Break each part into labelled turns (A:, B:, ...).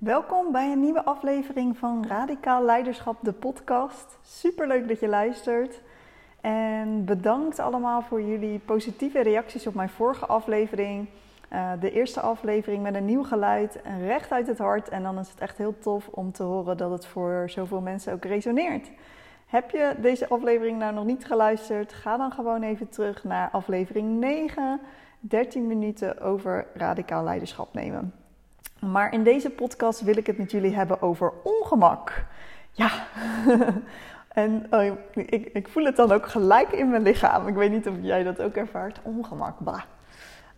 A: Welkom bij een nieuwe aflevering van Radicaal Leiderschap, de podcast. Super leuk dat je luistert. En bedankt allemaal voor jullie positieve reacties op mijn vorige aflevering. Uh, de eerste aflevering met een nieuw geluid recht uit het hart. En dan is het echt heel tof om te horen dat het voor zoveel mensen ook resoneert. Heb je deze aflevering nou nog niet geluisterd? Ga dan gewoon even terug naar aflevering 9. 13 minuten over radicaal leiderschap nemen. Maar in deze podcast wil ik het met jullie hebben over ongemak. Ja, en oh, ik, ik, voel het dan ook gelijk in mijn lichaam. Ik weet niet of jij dat ook ervaart. Ongemak, bah.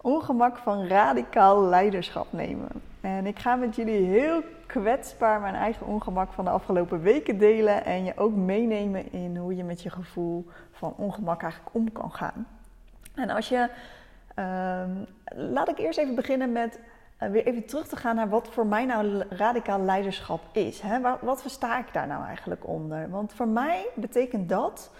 A: Ongemak van radicaal leiderschap nemen. En ik ga met jullie heel kwetsbaar mijn eigen ongemak van de afgelopen weken delen. En je ook meenemen in hoe je met je gevoel van ongemak eigenlijk om kan gaan. En als je. Uh, laat ik eerst even beginnen met weer even terug te gaan naar wat voor mij nou radicaal leiderschap is. Hè? Wat, versta ik daar nou eigenlijk onder? Want voor mij betekent dat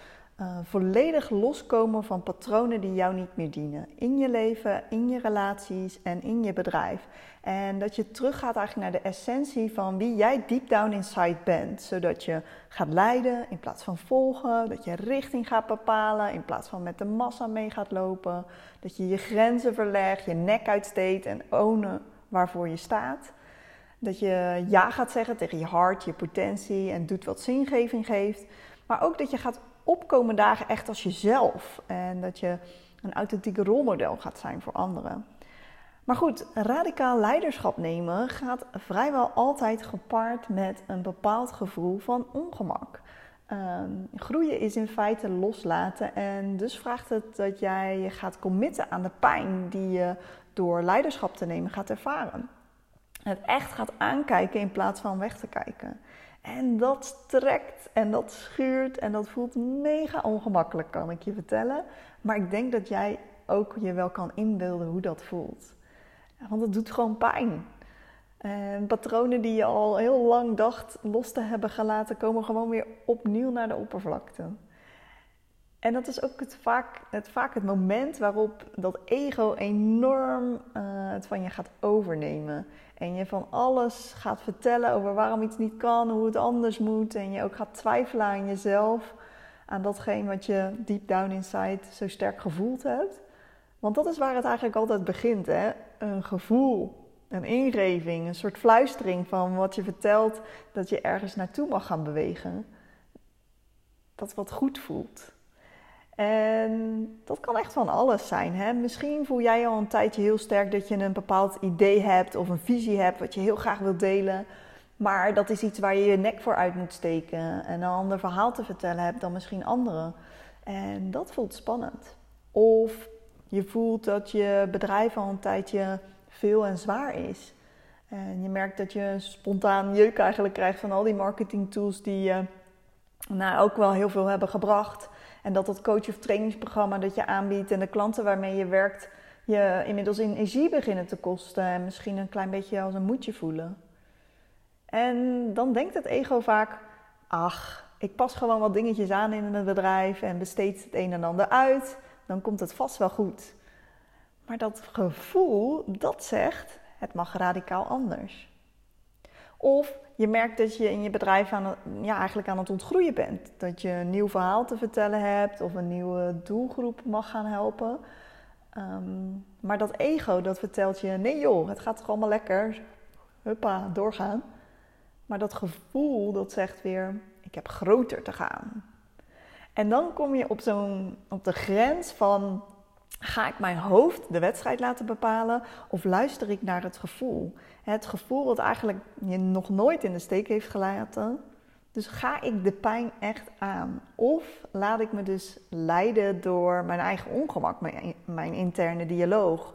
A: uh, volledig loskomen van patronen die jou niet meer dienen. In je leven, in je relaties en in je bedrijf. En dat je teruggaat eigenlijk naar de essentie van wie jij deep down inside bent. Zodat je gaat leiden in plaats van volgen. Dat je richting gaat bepalen in plaats van met de massa mee gaat lopen. Dat je je grenzen verlegt, je nek uitsteekt en ownen waarvoor je staat. Dat je ja gaat zeggen tegen je hart, je potentie en doet wat zingeving geeft. Maar ook dat je gaat opkomen dagen echt als jezelf. En dat je een authentieke rolmodel gaat zijn voor anderen. Maar goed, radicaal leiderschap nemen gaat vrijwel altijd gepaard met een bepaald gevoel van ongemak. Ehm, groeien is in feite loslaten en dus vraagt het dat jij je gaat committen aan de pijn die je door leiderschap te nemen gaat ervaren. Het echt gaat aankijken in plaats van weg te kijken. En dat trekt en dat schuurt en dat voelt mega ongemakkelijk, kan ik je vertellen. Maar ik denk dat jij ook je wel kan inbeelden hoe dat voelt. Want het doet gewoon pijn. En patronen die je al heel lang dacht los te hebben gelaten, komen gewoon weer opnieuw naar de oppervlakte. En dat is ook het vaak, het, vaak het moment waarop dat ego enorm uh, het van je gaat overnemen. En je van alles gaat vertellen over waarom iets niet kan, hoe het anders moet. En je ook gaat twijfelen aan jezelf, aan datgene wat je deep down inside zo sterk gevoeld hebt. Want dat is waar het eigenlijk altijd begint, hè? Een gevoel, een ingeving, een soort fluistering van wat je vertelt dat je ergens naartoe mag gaan bewegen. Dat wat goed voelt. En dat kan echt van alles zijn. Hè? Misschien voel jij al een tijdje heel sterk dat je een bepaald idee hebt of een visie hebt wat je heel graag wilt delen. Maar dat is iets waar je je nek voor uit moet steken en een ander verhaal te vertellen hebt dan misschien anderen. En dat voelt spannend. Of je voelt dat je bedrijf al een tijdje veel en zwaar is. En je merkt dat je spontaan jeuk eigenlijk krijgt van al die marketing tools die je nou, ook wel heel veel hebben gebracht. En dat dat coach- of trainingsprogramma dat je aanbiedt en de klanten waarmee je werkt, je inmiddels in energie beginnen te kosten en misschien een klein beetje als een moedje voelen. En dan denkt het ego vaak: ach, ik pas gewoon wat dingetjes aan in mijn bedrijf en besteed het een en ander uit, dan komt het vast wel goed. Maar dat gevoel, dat zegt: het mag radicaal anders. Of je merkt dat je in je bedrijf aan ja, eigenlijk aan het ontgroeien bent. Dat je een nieuw verhaal te vertellen hebt of een nieuwe doelgroep mag gaan helpen. Ehm, maar dat ego dat vertelt je: nee joh, het gaat toch allemaal lekker. Huppa, doorgaan. Maar dat gevoel dat zegt weer: ik heb groter te gaan. En dan kom je op, zo'n, op de grens van: ga ik mijn hoofd de wedstrijd laten bepalen of luister ik naar het gevoel? Het gevoel dat eigenlijk je nog nooit in de steek heeft gelaten. Dus ga ik de pijn echt aan? Of laat ik me dus leiden door mijn eigen ongemak, mijn, interne dialoog?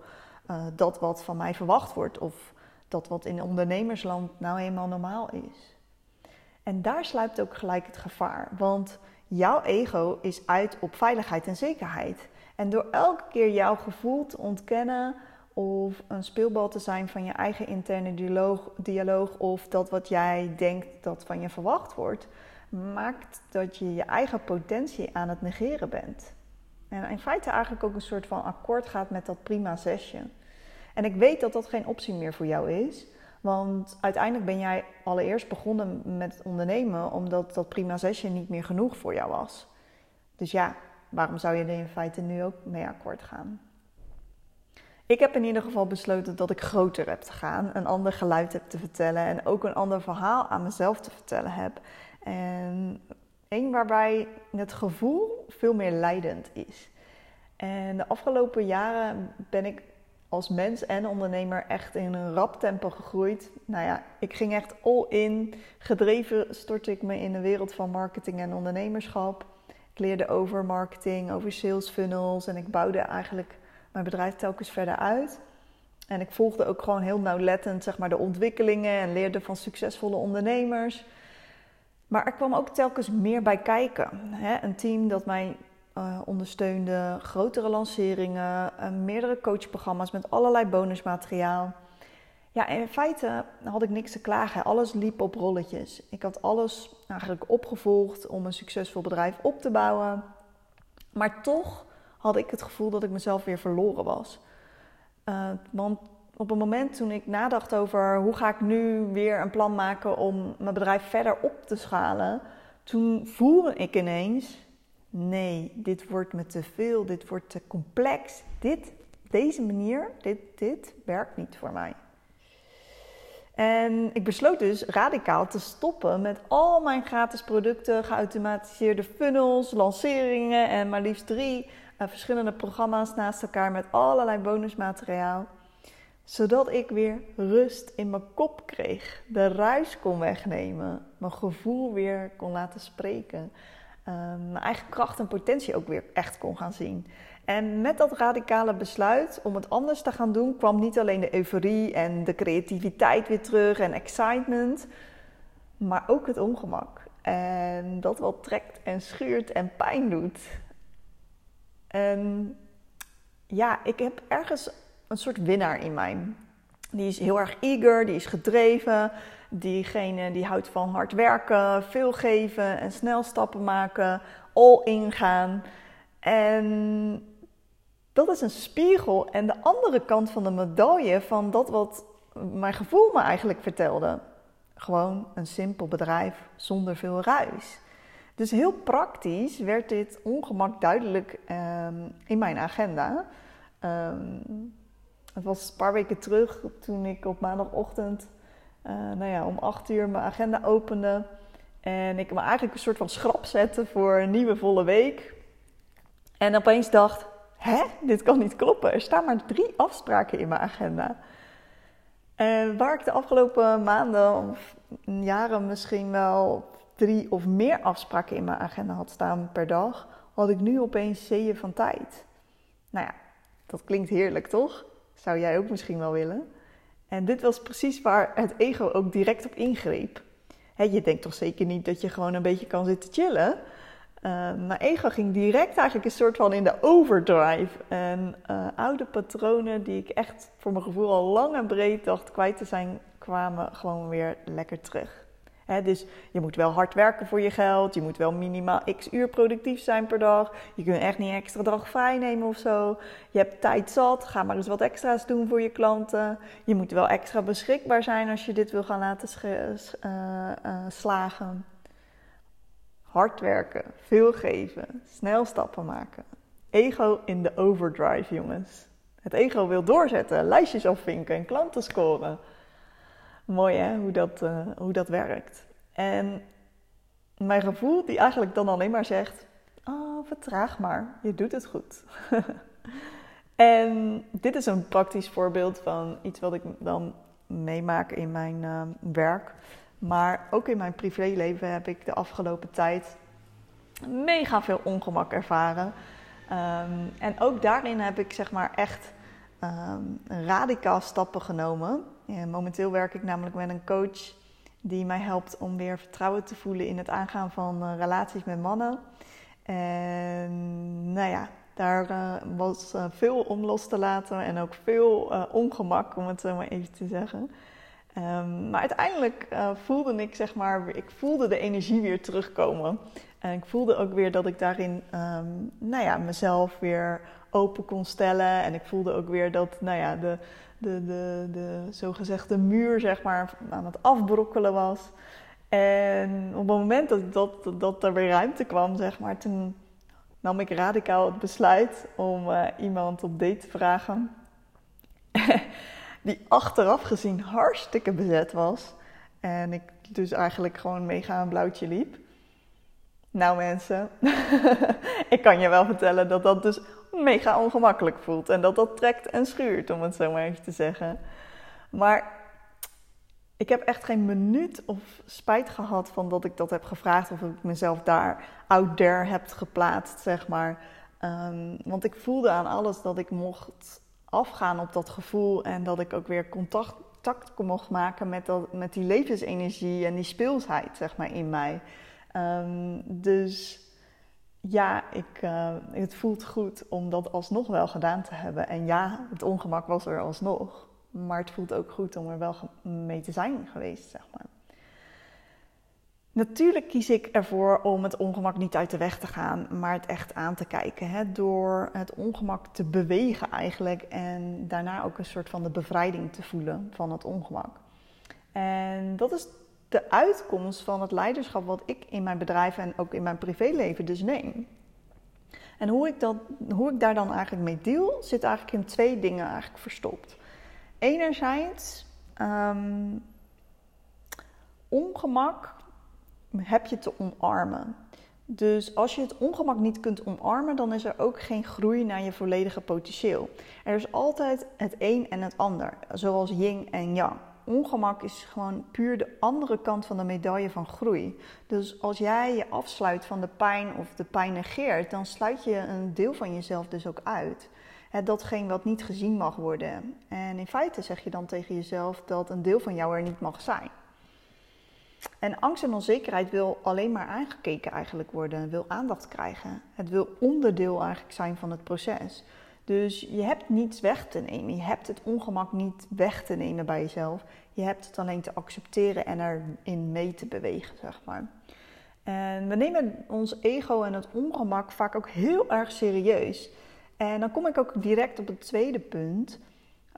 A: Uh, dat wat van mij verwacht wordt of dat wat in ondernemersland nou eenmaal normaal is. En daar sluipt ook gelijk het gevaar, want jouw ego is uit op veiligheid en zekerheid. En door elke keer jouw gevoel te ontkennen of een speelbal te zijn van je eigen interne dialoog, of dat wat jij denkt dat van je verwacht wordt, maakt dat je je eigen potentie aan het negeren bent. En in feite eigenlijk ook een soort van akkoord gaat met dat prima zesje. En ik weet dat dat geen optie meer voor jou is, Want uiteindelijk ben jij allereerst begonnen met ondernemen omdat dat prima zesje niet meer genoeg voor jou was. Dus ja, waarom zou je er in feite nu ook mee akkoord gaan? Ik heb in ieder geval besloten dat ik groter heb te gaan, een ander geluid heb te vertellen en ook een ander verhaal aan mezelf te vertellen heb. En één waarbij het gevoel veel meer leidend is. En de afgelopen jaren ben ik als mens en ondernemer echt in een rap tempo gegroeid. Nou ja, ik ging echt all in. Gedreven stortte ik me in de wereld van marketing en ondernemerschap. Ik leerde over marketing, over sales funnels en ik bouwde eigenlijk mijn bedrijf telkens verder uit. En ik volgde ook gewoon heel nauwlettend zeg maar, de ontwikkelingen en leerde van succesvolle ondernemers. Maar er kwam ook telkens meer bij kijken. Hè? Een team dat mij uh, ondersteunde, grotere lanceringen, uh, meerdere coachprogramma's met allerlei bonusmateriaal. Ja, in feite had ik niks te klagen. Alles liep op rolletjes. Ik had alles eigenlijk opgevolgd om een succesvol bedrijf op te bouwen. Maar toch had ik het gevoel dat ik mezelf weer verloren was. Uh, want op het moment toen ik nadacht over hoe ga ik nu weer een plan maken om mijn bedrijf verder op te schalen, toen voelde ik ineens: nee, dit wordt me te veel, dit wordt te complex. Dit, deze manier, dit, dit werkt niet voor mij. En ik besloot dus radicaal te stoppen met al mijn gratis producten, geautomatiseerde funnels, lanceringen en maar liefst drie uh, verschillende programma's naast elkaar met allerlei bonusmateriaal. Zodat ik weer rust in mijn kop kreeg, de ruis kon wegnemen, mijn gevoel weer kon laten spreken. Ehm, mijn eigen kracht en potentie ook weer echt kon gaan zien. En met dat radicale besluit om het anders te gaan doen, kwam niet alleen de euforie en de creativiteit weer terug en excitement, maar ook het ongemak. En dat wat trekt en schuurt en pijn doet. En ja, ik heb ergens een soort winnaar in mij. Die is heel erg eager, die is gedreven. Diegene die houdt van hard werken, veel geven en snel stappen maken, all in gaan. En dat is een spiegel en de andere kant van de medaille van dat wat mijn gevoel me eigenlijk vertelde. Gewoon een simpel bedrijf zonder veel ruis. Dus heel praktisch werd dit ongemak duidelijk um, in mijn agenda. Um, het was een paar weken terug toen ik op maandagochtend uh, nou ja, om acht uur mijn agenda opende. En ik me eigenlijk een soort van schrap zette voor een nieuwe volle week. En opeens dacht, hè, dit kan niet kloppen. Er staan maar drie afspraken in mijn agenda. En waar ik de afgelopen maanden of jaren misschien wel drie of meer afspraken in mijn agenda had staan per dag, had ik nu opeens zeeën van tijd. Nou ja, dat klinkt heerlijk toch? Zou jij ook misschien wel willen? En dit was precies waar het ego ook direct op ingreep. je denkt toch zeker niet dat je gewoon een beetje kan zitten chillen? Uh, mijn ego ging direct eigenlijk een soort van in de overdrive. En uh, oude patronen die ik echt voor mijn gevoel al lang en breed dacht kwijt te zijn, kwamen gewoon weer lekker terug dus je moet wel hard werken voor je geld. Je moet wel minimaal x uur productief zijn per dag. Je kunt echt niet extra dag vrij nemen of zo. Je hebt tijd zat. Ga maar eens wat extra's doen voor je klanten. Je moet wel extra beschikbaar zijn als je dit wil gaan laten uh, slagen. Hard werken, veel geven, snel stappen maken. Ego in de overdrive, jongens. Het ego wil doorzetten, lijstjes afvinken en klanten scoren. Mooi hè, hoe dat, uh, hoe dat werkt. En mijn gevoel die eigenlijk dan alleen maar zegt... Oh, vertraag maar, je doet het goed. en dit is een praktisch voorbeeld van iets wat ik dan meemaak in mijn uh, werk. Maar ook in mijn privéleven heb ik de afgelopen tijd mega veel ongemak ervaren. Um, en ook daarin heb ik zeg maar echt um, radicaal stappen genomen. momenteel werk ik namelijk met een coach die mij helpt om weer vertrouwen te voelen in het aangaan van uh, relaties met mannen. En nou ja, daar uh, was uh, veel om los te laten en ook veel ongemak, om het zo maar even te zeggen. Um, maar uiteindelijk voelde ik, zeg maar, ik voelde de energie weer terugkomen. En ik voelde ook weer dat ik daarin, um, nou ja, mezelf weer open kon stellen. En ik voelde ook weer dat, nou ja, de, de, de, de zogezegde muur, zeg maar, aan het afbrokkelen was. En op het moment dat, dat, dat er weer ruimte kwam, zeg maar, toen nam ik radicaal het besluit om uh, iemand op date te vragen. die achteraf gezien hartstikke bezet was. En ik dus eigenlijk gewoon mega een blauwtje liep. Nou mensen, ik kan je wel vertellen dat dat dus mega ongemakkelijk voelt. En dat dat trekt en schuurt, om het zo maar even te zeggen. Maar ik heb echt geen minuut of spijt gehad van dat ik dat heb gevraagd. Of ik mezelf daar out there heb geplaatst, zeg maar. Ehm, want ik voelde aan alles dat ik mocht afgaan op dat gevoel. En dat ik ook weer contact, contact mocht maken met, dat, met die levensenergie en die speelsheid, zeg maar, in mij. Ehm, dus ja, ik, uh, het voelt goed om dat alsnog wel gedaan te hebben. En ja, het ongemak was er alsnog. Maar het voelt ook goed om er wel mee te zijn geweest, zeg maar. Natuurlijk kies ik ervoor om het ongemak niet uit de weg te gaan, maar het echt aan te kijken. Hè? Door het ongemak te bewegen eigenlijk en daarna ook een soort van de bevrijding te voelen van het ongemak. En dat is de uitkomst van het leiderschap wat ik in mijn bedrijf en ook in mijn privéleven dus neem. En hoe ik, dat, hoe ik daar dan eigenlijk mee deal, zit eigenlijk in twee dingen eigenlijk verstopt. Enerzijds um, ongemak heb je te omarmen. Dus als je het ongemak niet kunt omarmen, dan is er ook geen groei naar je volledige potentieel. Er is altijd het een en het ander, zoals yin en yang. Ongemak is gewoon puur de andere kant van de medaille van groei. Dus als jij je afsluit van de pijn of de pijn negeert, dan sluit je een deel van jezelf dus ook uit. datgene wat niet gezien mag worden. En in feite zeg je dan tegen jezelf dat een deel van jou er niet mag zijn. En angst en onzekerheid wil alleen maar aangekeken eigenlijk worden, wil aandacht krijgen. Het wil onderdeel eigenlijk zijn van het proces. Dus je hebt niets weg te nemen. Je hebt het ongemak niet weg te nemen bij jezelf. Je hebt het alleen te accepteren en erin mee te bewegen, zeg maar. En we nemen ons ego en het ongemak vaak ook heel erg serieus. En dan kom ik ook direct op het tweede punt.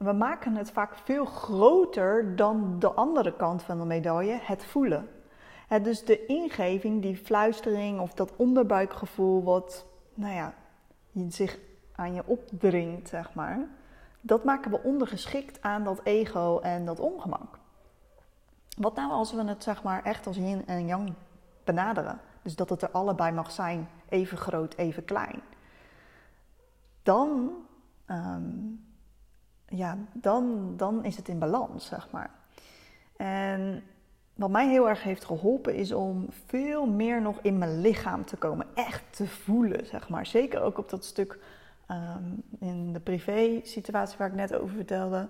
A: We maken het vaak veel groter dan de andere kant van de medaille, het voelen. Dus de ingeving, die fluistering of dat onderbuikgevoel wat nou ja, zich aan je opdringt, zeg maar. Dat maken we ondergeschikt aan dat ego en dat ongemak. Wat nou als we het zeg maar echt als yin en yang benaderen? Dus dat het er allebei mag zijn, even groot, even klein. Dan ehm, ja, dan, dan is het in balans, zeg maar. En wat mij heel erg heeft geholpen is om veel meer nog in mijn lichaam te komen. Echt te voelen, zeg maar. Zeker ook op dat stuk ehm, in de privé situatie waar ik net over vertelde.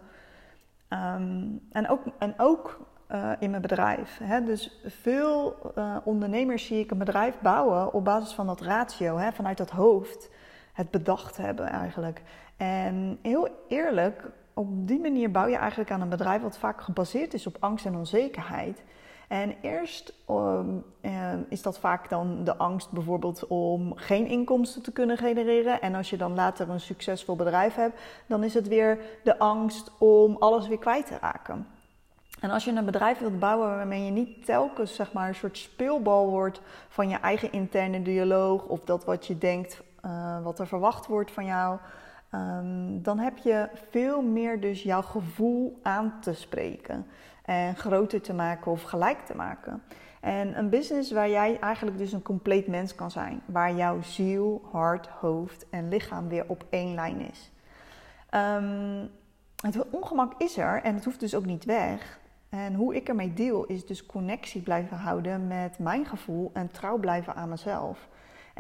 A: Ehm, en ook, en ook uh, in mijn bedrijf. Hè? Dus veel uh, ondernemers zie ik een bedrijf bouwen op basis van dat ratio, hè? vanuit dat hoofd. Het bedacht hebben eigenlijk. En heel eerlijk, op die manier bouw je eigenlijk aan een bedrijf wat vaak gebaseerd is op angst en onzekerheid. En eerst um, is dat vaak dan de angst bijvoorbeeld om geen inkomsten te kunnen genereren. En als je dan later een succesvol bedrijf hebt, dan is het weer de angst om alles weer kwijt te raken. En als je een bedrijf wilt bouwen waarmee je niet telkens zeg maar, een soort speelbal wordt van je eigen interne dialoog of dat wat je denkt, uh, wat er verwacht wordt van jou, um, dan heb je veel meer dus jouw gevoel aan te spreken en groter te maken of gelijk te maken. En een business waar jij eigenlijk dus een compleet mens kan zijn, waar jouw ziel, hart, hoofd en lichaam weer op één lijn is. Um, het ongemak is er en het hoeft dus ook niet weg. En hoe ik ermee deel is dus connectie blijven houden met mijn gevoel en trouw blijven aan mezelf.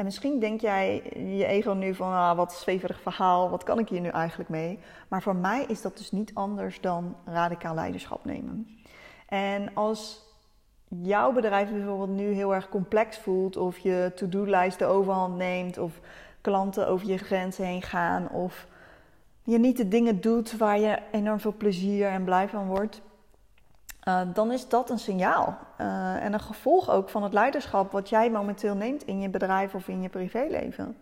A: En misschien denk jij je ego nu van, ah, wat zweverig verhaal, wat kan ik hier nu eigenlijk mee? Maar voor mij is dat dus niet anders dan radicaal leiderschap nemen. En als jouw bedrijf bijvoorbeeld nu heel erg complex voelt, of je to-do-lijst de overhand neemt, of klanten over je grenzen heen gaan, of je niet de dingen doet waar je enorm veel plezier en blij van wordt, uh, dan is dat een signaal. Uh, en een gevolg ook van het leiderschap wat jij momenteel neemt in je bedrijf of in je privéleven.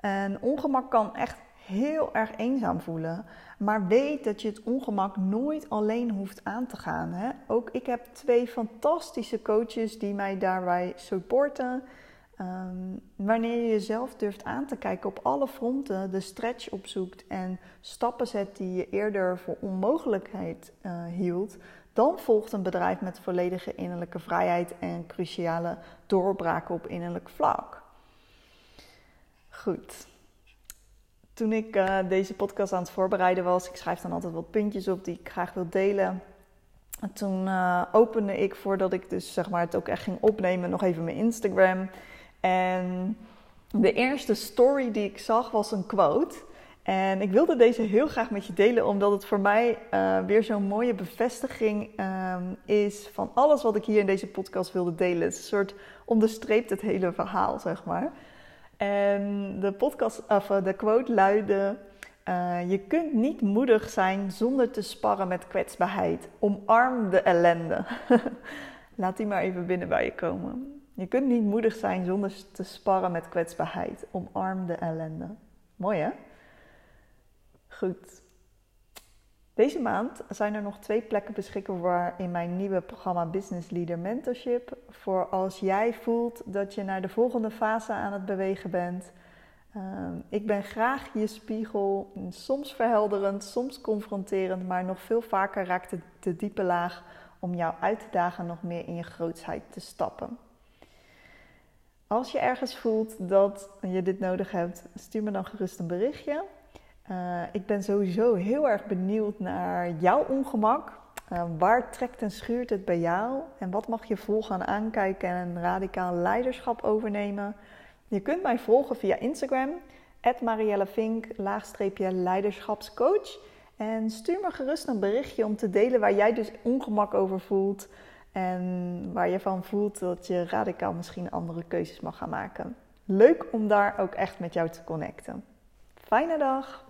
A: En ongemak kan echt heel erg eenzaam voelen. Maar weet dat je het ongemak nooit alleen hoeft aan te gaan. Hè? Ook ik heb twee fantastische coaches die mij daarbij supporten. Um, wanneer je jezelf durft aan te kijken op alle fronten, de stretch opzoekt en stappen zet die je eerder voor onmogelijkheid uh, hield, dan volgt een bedrijf met volledige innerlijke vrijheid en cruciale doorbraken op innerlijk vlak. Goed. Toen ik uh, deze podcast aan het voorbereiden was, ik schrijf dan altijd wat puntjes op die ik graag wil delen. En toen uh, opende ik, voordat ik dus zeg maar het ook echt ging opnemen, nog even mijn Instagram. En de eerste story die ik zag was een quote. En ik wilde deze heel graag met je delen, omdat het voor mij uh, weer zo'n mooie bevestiging um, is van alles wat ik hier in deze podcast wilde delen. Het een soort onderstreept het hele verhaal, zeg maar. En de, podcast, of eh, de quote luidde: uh, Je kunt niet moedig zijn zonder te sparren met kwetsbaarheid. Omarm de ellende. Laat die maar even binnen bij je komen. Je kunt niet moedig zijn zonder te sparren met kwetsbaarheid. Omarm de ellende. Mooi hè? Goed. Deze maand zijn er nog twee plekken beschikbaar in mijn nieuwe programma Business Leader Mentorship. Voor als jij voelt dat je naar de volgende fase aan het bewegen bent. Ehm, ik ben graag je spiegel, soms verhelderend, soms confronterend, maar nog veel vaker raakt het de diepe laag om jou uit te dagen nog meer in je grootsheid te stappen. Als je ergens voelt dat je dit nodig hebt, stuur me dan gerust een berichtje. Uh, ik ben sowieso heel erg benieuwd naar jouw ongemak. Uh, waar trekt en schuurt het bij jou? En wat mag je vol gaan aankijken en radicaal leiderschap overnemen? Je kunt mij volgen via Instagram, Mariellevink, laagstreepje leiderschapscoach. En stuur me gerust een berichtje om te delen waar jij dus ongemak over voelt. En waar je van voelt dat je radicaal misschien andere keuzes mag gaan maken. Leuk om daar ook echt met jou te connecten. Fijne dag!